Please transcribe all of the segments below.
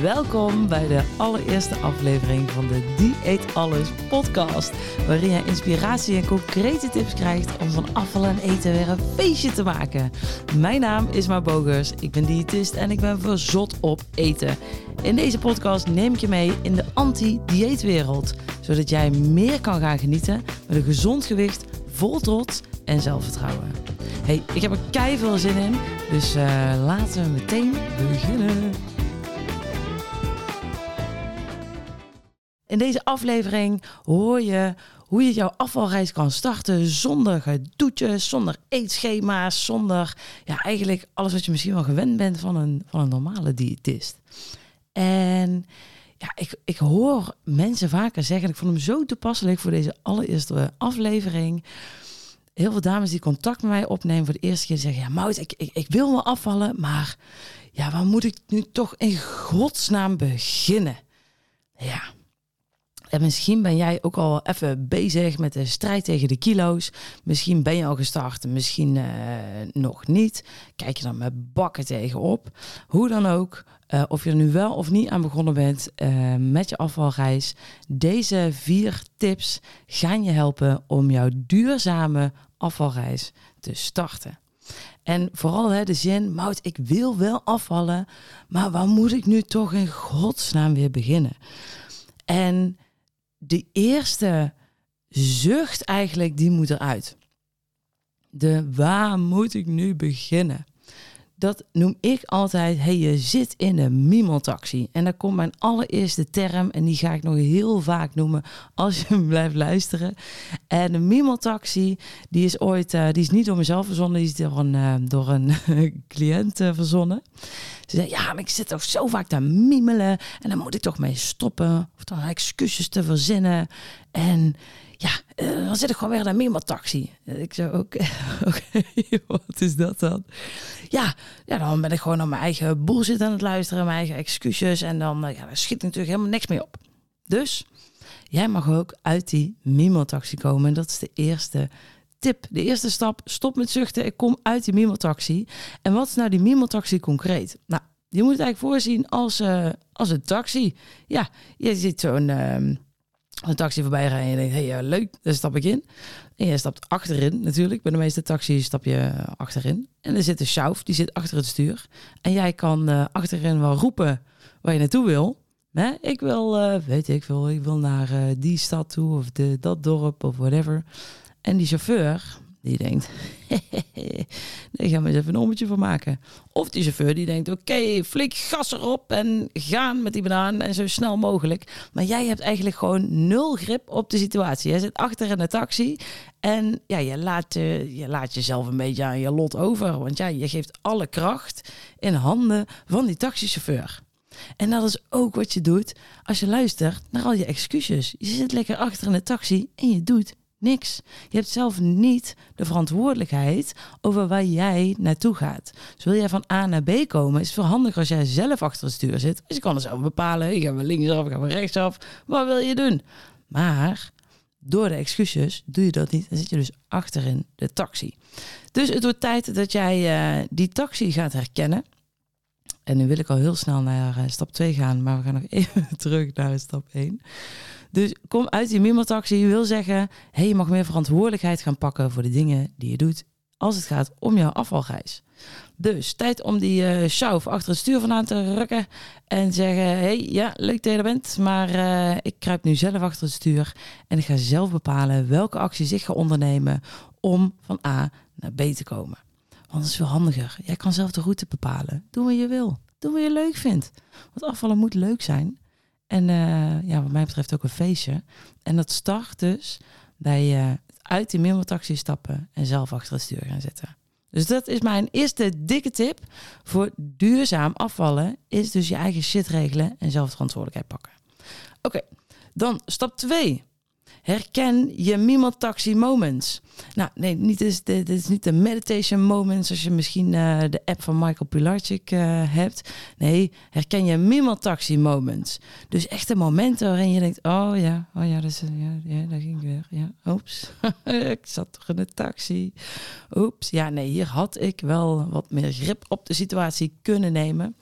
Welkom bij de allereerste aflevering van de Dieet Alles podcast. Waarin je inspiratie en concrete tips krijgt om van afvallen en eten weer een feestje te maken. Mijn naam is Maar Bogers, ik ben diëtist en ik ben verzot op eten. In deze podcast neem ik je mee in de anti-dieetwereld. Zodat jij meer kan gaan genieten met een gezond gewicht, vol trots en zelfvertrouwen. Hey, ik heb er kei veel zin in, dus uh, laten we meteen beginnen. In deze aflevering hoor je hoe je jouw afvalreis kan starten zonder gedoetjes, zonder eetschema's, zonder ja, eigenlijk alles wat je misschien wel gewend bent van een, van een normale diëtist. En ja, ik, ik hoor mensen vaker zeggen, ik vond hem zo toepasselijk voor deze allereerste aflevering. Heel veel dames die contact met mij opnemen voor de eerste keer zeggen, ja Mout, ik, ik, ik wil wel afvallen, maar ja, waar moet ik nu toch in godsnaam beginnen? Ja, en misschien ben jij ook al even bezig met de strijd tegen de kilo's. Misschien ben je al gestart, misschien uh, nog niet. Kijk je dan met bakken tegenop. Hoe dan ook, uh, of je er nu wel of niet aan begonnen bent uh, met je afvalreis. Deze vier tips gaan je helpen om jouw duurzame afvalreis te starten. En vooral hè, de zin, Mout, ik wil wel afvallen, maar waar moet ik nu toch in godsnaam weer beginnen? En de eerste zucht eigenlijk, die moet eruit. De waar moet ik nu beginnen? Dat noem ik altijd, hey, je zit in een mimeltaxi. En daar komt mijn allereerste term en die ga ik nog heel vaak noemen als je blijft luisteren. En de mimeltaxi, die is ooit, uh, die is niet door mezelf verzonnen, die is door een, uh, door een cliënt uh, verzonnen. Ze zei, ja, maar ik zit toch zo vaak te mimelen en dan moet ik toch mee stoppen. Of dan excuses te verzinnen. En ja, uh, dan zit ik gewoon weer in een mimeltaxi. Ik zei, oké, wat is dat dan? Ja, ja, dan ben ik gewoon naar mijn eigen bullshit aan het luisteren, mijn eigen excuses. En dan uh, ja, daar schiet natuurlijk helemaal niks mee op. Dus jij mag ook uit die mimeltaxi komen. En dat is de eerste tip. De eerste stap, stop met zuchten. Ik kom uit die mimeltaxi. En wat is nou die mimeltaxi concreet? Nou, je moet het eigenlijk voorzien als, uh, als een taxi. Ja, je ziet zo'n... Uh, een taxi voorbij rijden en je denkt, hé, hey, leuk, daar stap ik in. En je stapt achterin natuurlijk. Bij de meeste taxis stap je achterin. En er zit een schauf, die zit achter het stuur. En jij kan uh, achterin wel roepen waar je naartoe wil. Hè? Ik wil, uh, weet ik veel, ik wil naar uh, die stad toe of de, dat dorp of whatever. En die chauffeur, die denkt, daar gaan we eens even een ommetje van maken. Of die chauffeur die denkt, oké, okay, flink gas erop en gaan met die banaan en zo snel mogelijk. Maar jij hebt eigenlijk gewoon nul grip op de situatie. Jij zit achter in de taxi en ja, je, laat, uh, je laat jezelf een beetje aan je lot over. Want ja, je geeft alle kracht in handen van die taxichauffeur. En dat is ook wat je doet als je luistert naar al je excuses. Je zit lekker achter in de taxi en je doet Niks. Je hebt zelf niet de verantwoordelijkheid over waar jij naartoe gaat. Dus wil jij van A naar B komen, is het als jij zelf achter het stuur zit. Dus je kan er zelf bepalen, gaan we linksaf, gaan we rechtsaf. Wat wil je doen? Maar door de excuses doe je dat niet. Dan zit je dus achterin de taxi. Dus het wordt tijd dat jij uh, die taxi gaat herkennen. En nu wil ik al heel snel naar uh, stap 2 gaan, maar we gaan nog even terug naar stap 1. Dus kom uit die mimeltaxi. Je wil zeggen, hey, je mag meer verantwoordelijkheid gaan pakken voor de dingen die je doet als het gaat om jouw afvalreis. Dus tijd om die uh, schauf achter het stuur vandaan te rukken en zeggen: hey, ja, leuk dat je er bent, maar uh, ik kruip nu zelf achter het stuur en ik ga zelf bepalen welke acties ik ga ondernemen om van A naar B te komen. Want dat is veel handiger. Jij kan zelf de route bepalen. Doe wat je wil. Doe wat je leuk vindt. Want afvallen moet leuk zijn. En uh, ja, wat mij betreft ook een feestje. En dat start dus bij uh, uit die mimmeltaxi stappen en zelf achter het stuur gaan zitten. Dus dat is mijn eerste dikke tip voor duurzaam afvallen. Is dus je eigen shit regelen en zelf verantwoordelijkheid pakken. Oké, dan stap 2. Herken je Mimeltaxi moments. Nou, nee, niet is, dit is niet de meditation moments als je misschien uh, de app van Michael Pilarczyk uh, hebt. Nee, herken je Mimeltaxi moments. Dus echte momenten waarin je denkt, oh ja, oh ja, dat is, ja, ja daar ging ik weer. Ja, oeps, ik zat toch in de taxi. Oeps, ja, nee, hier had ik wel wat meer grip op de situatie kunnen nemen.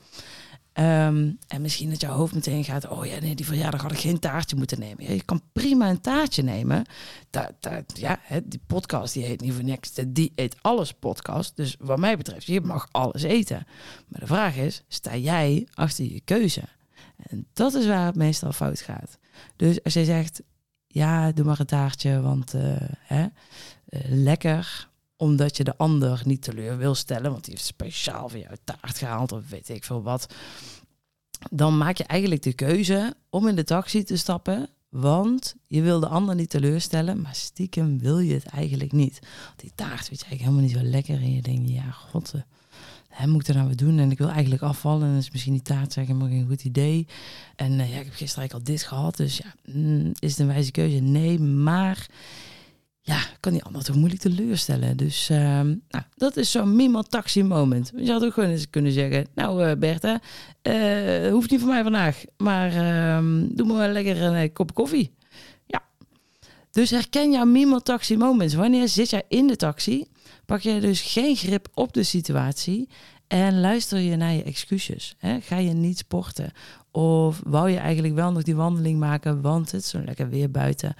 Ehm, en misschien dat jouw hoofd meteen gaat, oh ja, nee, die verjaardag had ik geen taartje moeten nemen. Je kan prima een taartje nemen. Ja, die podcast die heet niet voor niks, die eet alles podcast. Dus wat mij betreft, je mag alles eten. Maar de vraag is, sta jij achter je keuze? En dat is waar het meestal fout gaat. Dus als jij zegt, ja, doe maar een taartje, want uh, hè, uh, lekker, omdat je de ander niet teleur wil stellen, want die heeft speciaal voor jou taart gehaald of weet ik veel wat. Dan maak je eigenlijk de keuze om in de taxi te stappen, want je wil de ander niet teleurstellen, maar stiekem wil je het eigenlijk niet. Die taart weet je eigenlijk helemaal niet zo lekker en je denkt, ja, god, eh, hè, moet ik er nou wat doen? En ik wil eigenlijk afvallen en is misschien die taart zeggen, maar geen goed idee. En uh, ja, ik heb gisteren al dit gehad, dus ja, mm, is het een wijze keuze? Nee, maar ja, kan die ander toch moeilijk teleurstellen. Dus uh, nou, dat is zo'n minimal taxi moment. Je had ook gewoon eens kunnen zeggen, nou uh, Bertha, uh, hoeft niet voor mij vandaag, maar uh, doe maar lekker een eh, kop koffie. Ja. Dus herken jouw minimal taxi moments. Wanneer zit jij in de taxi, pak je dus geen grip op de situatie en luister je naar je excuses. Hè? Ga je niet sporten? Of wou je eigenlijk wel nog die wandeling maken, want het is zo lekker weer buiten.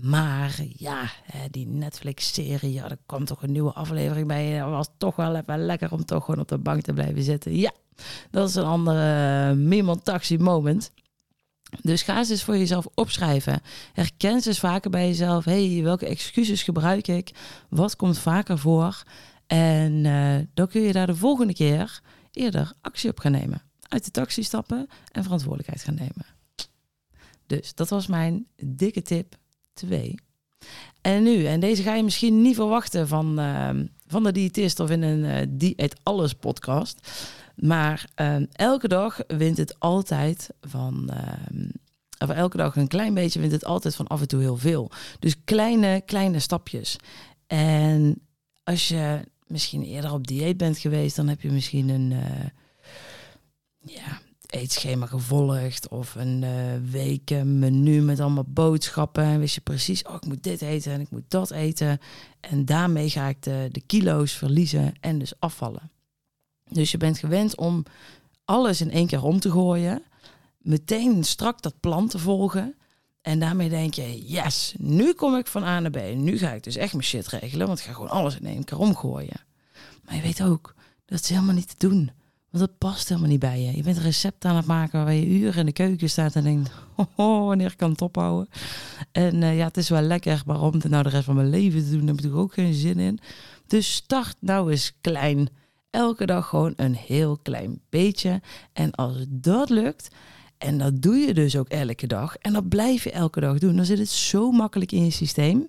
Maar ja, die Netflix-serie, ja, er kwam toch een nieuwe aflevering bij. Het was toch wel even lekker om toch gewoon op de bank te blijven zitten. Ja, dat is een andere uh, taxi moment. Dus ga eens voor jezelf opschrijven. Herken eens vaker bij jezelf. hey, welke excuses gebruik ik? Wat komt vaker voor? En uh, dan kun je daar de volgende keer eerder actie op gaan nemen uit de taxi stappen en verantwoordelijkheid gaan nemen. Dus dat was mijn dikke tip 2. En nu, en deze ga je misschien niet verwachten van, uh, van de diëtist of in een uh, dieet alles podcast. Maar elke dag wint het altijd van. Of elke dag een klein beetje wint het altijd van af en toe heel veel. Dus kleine, kleine stapjes. En als je misschien eerder op dieet bent geweest, dan heb je misschien een eh, ja, eetschema gevolgd of een uh, weken menu met allemaal boodschappen. En wist je precies, oh, ik moet dit eten en ik moet dat eten. En daarmee ga ik de, de kilo's verliezen en dus afvallen. Dus je bent gewend om alles in één keer om te gooien. Meteen strak dat plan te volgen. En daarmee denk je, yes, nu kom ik van A naar B. Nu ga ik dus echt mijn shit regelen, want ik ga gewoon alles in één keer omgooien. Maar je weet ook, dat is helemaal niet te doen. Want dat past helemaal niet bij je. Je bent een recept aan het maken waar je uren in de keuken staat en denkt, oh, wanneer kan het ophouden? En uh, ja, het is wel lekker, maar om het nou de rest van mijn leven te doen, daar heb ik ook geen zin in. Dus start nou eens klein. Elke dag gewoon een heel klein beetje. En als dat lukt, en dat doe je dus ook elke dag, en dat blijf je elke dag doen, dan zit het zo makkelijk in je systeem.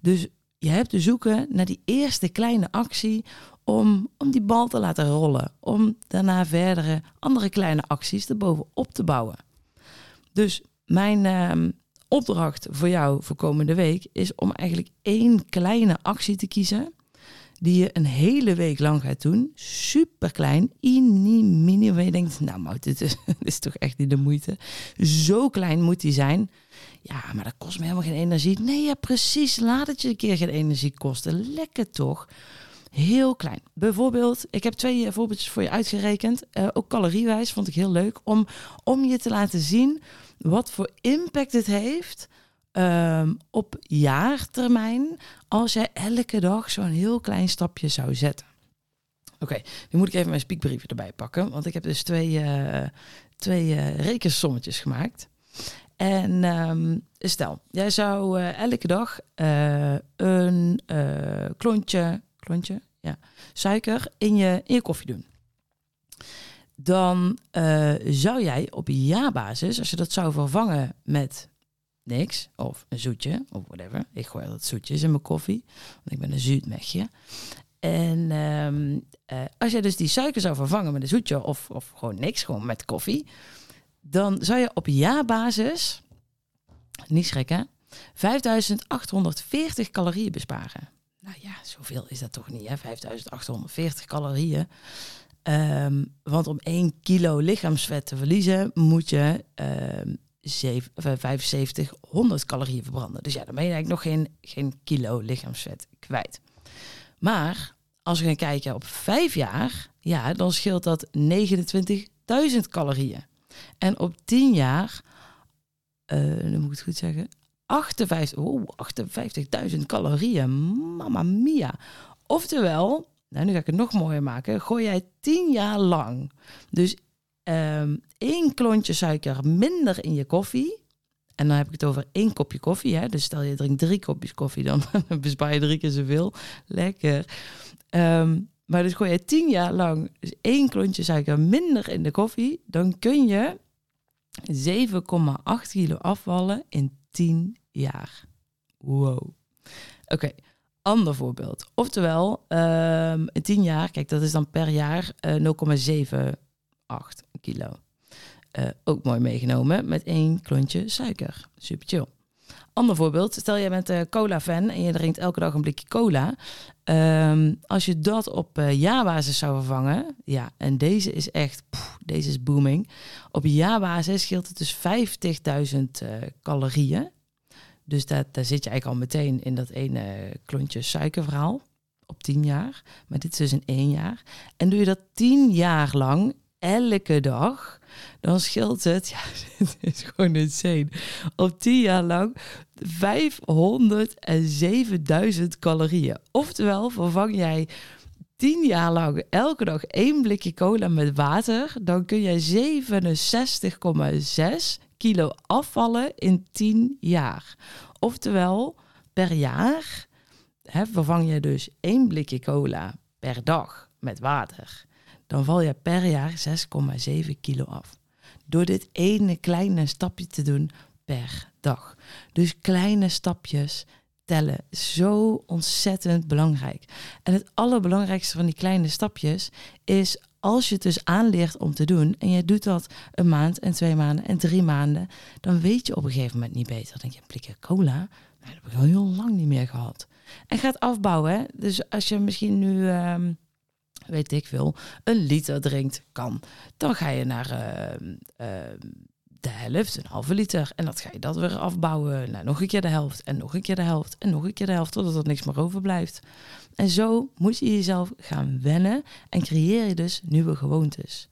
Dus je hebt te zoeken naar die eerste kleine actie om, om die bal te laten rollen. Om daarna verdere andere kleine acties erbovenop te bouwen. Dus mijn uh, opdracht voor jou voor komende week is om eigenlijk één kleine actie te kiezen. Die je een hele week lang gaat doen. Super klein. Mini, mini. Waar je denkt, nou dit is, toch echt niet de moeite. Zo klein moet die zijn. Ja, maar dat kost me helemaal geen energie. Nee, ja, precies. Laat het je een keer geen energie kosten. Lekker toch? Heel klein. Bijvoorbeeld, ik heb twee voorbeeldjes voor je uitgerekend. Uh, ook caloriewijs vond ik heel leuk. Om, om je te laten zien wat voor impact het heeft um, op jaartermijn. Als jij elke dag zo'n heel klein stapje zou zetten. Oké, nu moet ik even mijn spiekbriefje erbij pakken. Want ik heb dus twee, uh, twee uh, rekensommetjes gemaakt. En um, stel, jij zou uh, elke dag een klontje klontje, ja, suiker in je, in je koffie doen. Dan zou jij op jaarbasis, als je dat zou vervangen met niks, of een zoetje, of whatever. Ik gooi altijd zoetjes in mijn koffie, want ik ben een zuidmechje. En um, uh, als je dus die suiker zou vervangen met een zoetje of, of gewoon niks, gewoon met koffie, dan zou je op jaarbasis, niet schrikken, 5840 calorieën besparen. Nou ja, zoveel is dat toch niet, hè? 5840 calorieën. Um, want om 1 kilo lichaamsvet te verliezen, moet je um, 7500 calorieën verbranden. Dus ja, dan ben je eigenlijk nog geen, geen kilo lichaamsvet kwijt. Maar als we gaan kijken op 5 jaar, ja, dan scheelt dat 29 1000 calorieën. En op 10 jaar, uh, moet ik het goed zeggen, 58, oh, 58.000 calorieën. Mamma mia. Oftewel, nou, nu ga ik het nog mooier maken. Gooi jij 10 jaar lang dus um, één klontje suiker minder in je koffie. En dan heb ik het over één kopje koffie. Hè? Dus stel je drinkt drie kopjes koffie, dan bespaar je drie keer zoveel. Lekker. Um, maar dus gooi je tien jaar lang dus één klontje suiker minder in de koffie, dan kun je 7,8 kilo afvallen in 10 jaar. Wow. Oké, ander voorbeeld. Oftewel, um, in 10 jaar, kijk, dat is dan per jaar uh, 0,78 kilo. Uh, ook mooi meegenomen met één klontje suiker. Super chill. Ander voorbeeld, stel je bent een cola-fan en je drinkt elke dag een blikje cola. Um, als je dat op uh, jaarbasis zou vervangen, ja, en deze is echt, deze is booming. Op jaarbasis scheelt het dus 50.000 uh, calorieën. Dus dat, daar zit je eigenlijk al meteen in dat ene klontje suikerverhaal op 10 jaar. Maar dit is dus in één jaar. En doe je dat 10 jaar lang elke dag, dan scheelt het, ja, het is gewoon insane, op 10 jaar lang 507.000 calorieën. Oftewel, vervang jij 10 jaar lang elke dag één blikje cola met water, dan kun je 67,6 kilo afvallen in 10 jaar. Oftewel, per jaar hè, vervang je dus één blikje cola per dag met water dan val je per jaar 6,7 kilo af. Door dit ene kleine stapje te doen per dag. Dus kleine stapjes tellen. Zo ontzettend belangrijk. En het allerbelangrijkste van die kleine stapjes is als je het dus aanleert om te doen en je doet dat een maand en twee maanden en drie maanden, dan weet je op een gegeven moment niet beter. Dan denk je, een blikje cola, nou, dat heb ik al heel lang niet meer gehad. En gaat afbouwen. Dus als je misschien nu ehm, weet ik veel, een liter drinkt, kan. Dan ga je naar uh, uh, de helft, een halve liter. En dat ga je dat weer afbouwen. Nou, nog een keer de helft en nog een keer de helft en nog een keer de helft, totdat er niks meer overblijft. En zo moet je jezelf gaan wennen en creëer je dus nieuwe gewoontes.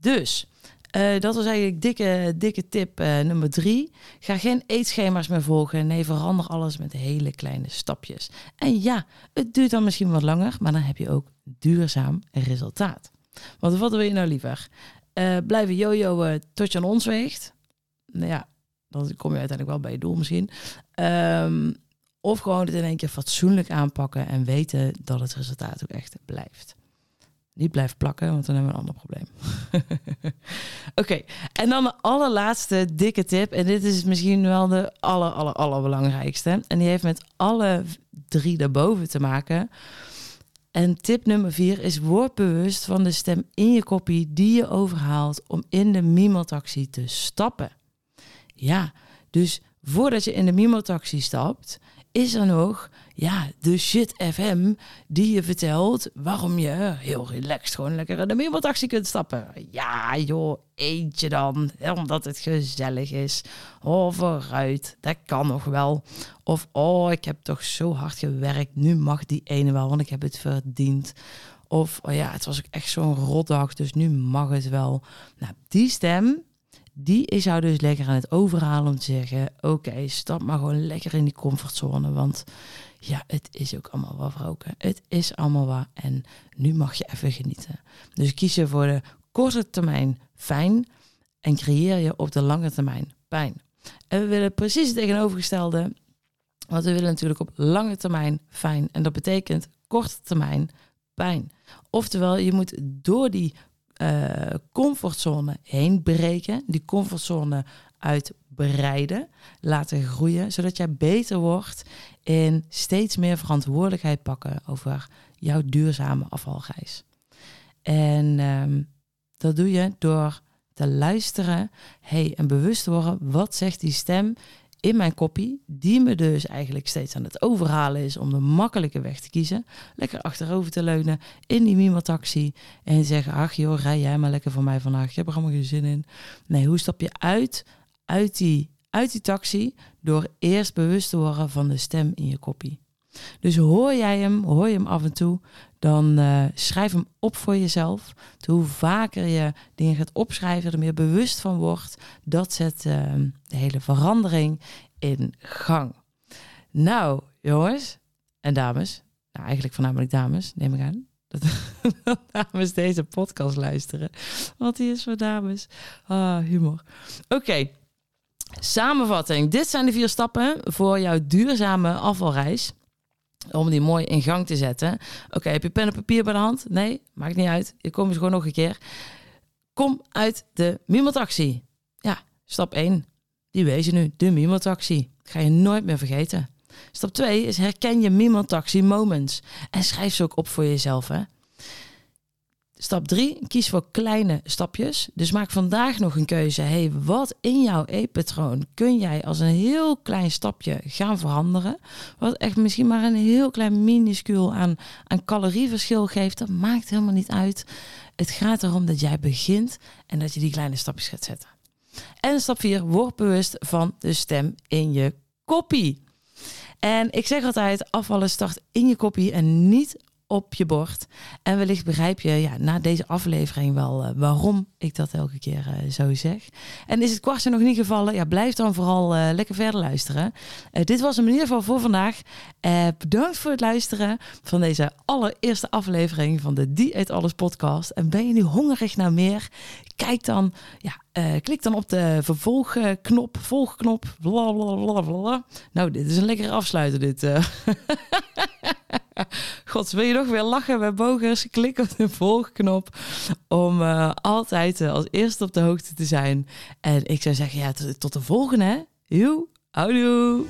Dus uh, dat was eigenlijk dikke, dikke tip uh, nummer drie. Ga geen eetschema's meer volgen. Nee, verander alles met hele kleine stapjes. En ja, het duurt dan misschien wat langer, maar dan heb je ook duurzaam resultaat. Want wat wil je nou liever? Uh, blijven jojoen tot je aan ons weegt? Nou ja, dan kom je uiteindelijk wel bij je doel misschien. Um, of gewoon het in één keer fatsoenlijk aanpakken en weten dat het resultaat ook echt blijft. Niet blijven plakken, want dan hebben we een ander probleem. Oké, en dan de allerlaatste dikke tip. En dit is misschien wel de aller, aller, allerbelangrijkste. En die heeft met alle drie daarboven te maken. En tip nummer vier is word bewust van de stem in je kopie die je overhaalt om in de Mimo-taxi te stappen. Ja, dus voordat je in de Mimo-taxi stapt, is er nog ja, de shit FM die je vertelt waarom je heel relaxed gewoon lekker in de meermaataxi kunt stappen. Ja joh, eentje dan, omdat het gezellig is. Oh, vooruit, dat kan nog wel. Of oh, ik heb toch zo hard gewerkt, nu mag die ene wel, want ik heb het verdiend. Of oh ja, het was ook echt zo'n rotdag, dus nu mag het wel. Nou, die stem, die is jou dus lekker aan het overhalen om te zeggen: Oké, stap maar gewoon lekker in die comfortzone. Want ja, het is ook allemaal wel verroken. Het is allemaal waar. En nu mag je even genieten. Dus kies je voor de korte termijn fijn en creëer je op de lange termijn pijn. En we willen precies het tegenovergestelde. Want we willen natuurlijk op lange termijn fijn. En dat betekent korte termijn pijn. Oftewel, je moet door die uh, comfortzone heen breken, die comfortzone uitbreiden, laten groeien, zodat jij beter wordt in steeds meer verantwoordelijkheid pakken over jouw duurzame afvalreis. En um, dat doe je door te luisteren hey, en bewust te worden, wat zegt die stem in mijn kopie, die me dus eigenlijk steeds aan het overhalen is om de makkelijke weg te kiezen. Lekker achterover te leunen in die Mimo-taxi en zeggen, ach joh, rij jij maar lekker voor mij vandaag, ik heb er allemaal geen zin in. Nee, hoe stap je uit, uit die, uit die taxi door eerst bewust te worden van de stem in je kopie? Dus hoor jij hem, hoor je hem af en toe, dan uh, schrijf hem op voor jezelf. Hoe vaker je dingen gaat opschrijven, er meer bewust van wordt, dat zet uh, de hele verandering in gang. Nou, jongens en dames, nou eigenlijk voornamelijk dames, neem ik aan. Dat, dames deze podcast luisteren. Want die is voor dames. Ah, humor. Oké, samenvatting. Dit zijn de vier stappen voor jouw duurzame afvalreis om die mooi in gang te zetten. Oké, heb je pen en papier bij de hand? Nee, maakt niet uit. Je komt gewoon nog een keer. Kom uit de Mimotaxi. Ja, stap 1. Die je nu, de Mimotaxi. Ga je nooit meer vergeten. Stap 2 is herken je Mimotaxi moments. En schrijf ze ook op voor jezelf. Hè? Stap 3, kies voor kleine stapjes. Dus maak vandaag nog een keuze. Hey, wat in jouw eetpatroon kun jij als een heel klein stapje gaan veranderen? Wat echt misschien maar een heel klein minuscuul aan, aan calorieverschil geeft. Dat maakt helemaal niet uit. Het gaat erom dat jij begint en dat je die kleine stapjes gaat zetten. En stap 4, word bewust van de stem in je kopie. En ik zeg altijd, afvallen start in je kopie en niet op je bord. En wellicht begrijp je ja, na deze aflevering wel uh, waarom ik dat elke keer uh, zo zeg. En is het kwartje nog niet gevallen? Ja, blijf dan vooral uh, lekker verder luisteren. dit was in ieder geval voor vandaag. bedankt voor het luisteren van deze allereerste aflevering van de Dieet Alles podcast. En ben je nu hongerig naar meer? Kijk dan, ja, klik dan op de vervolgknop, volgknop, blablabla. Nou, dit is een lekkere afsluiter dit. God, wil je nog weer lachen bij bogers? Klik op de volgknop om uh, altijd uh, als eerste op de hoogte te zijn. En ik zou zeggen, ja, tot, de volgende. Joe, houdoe.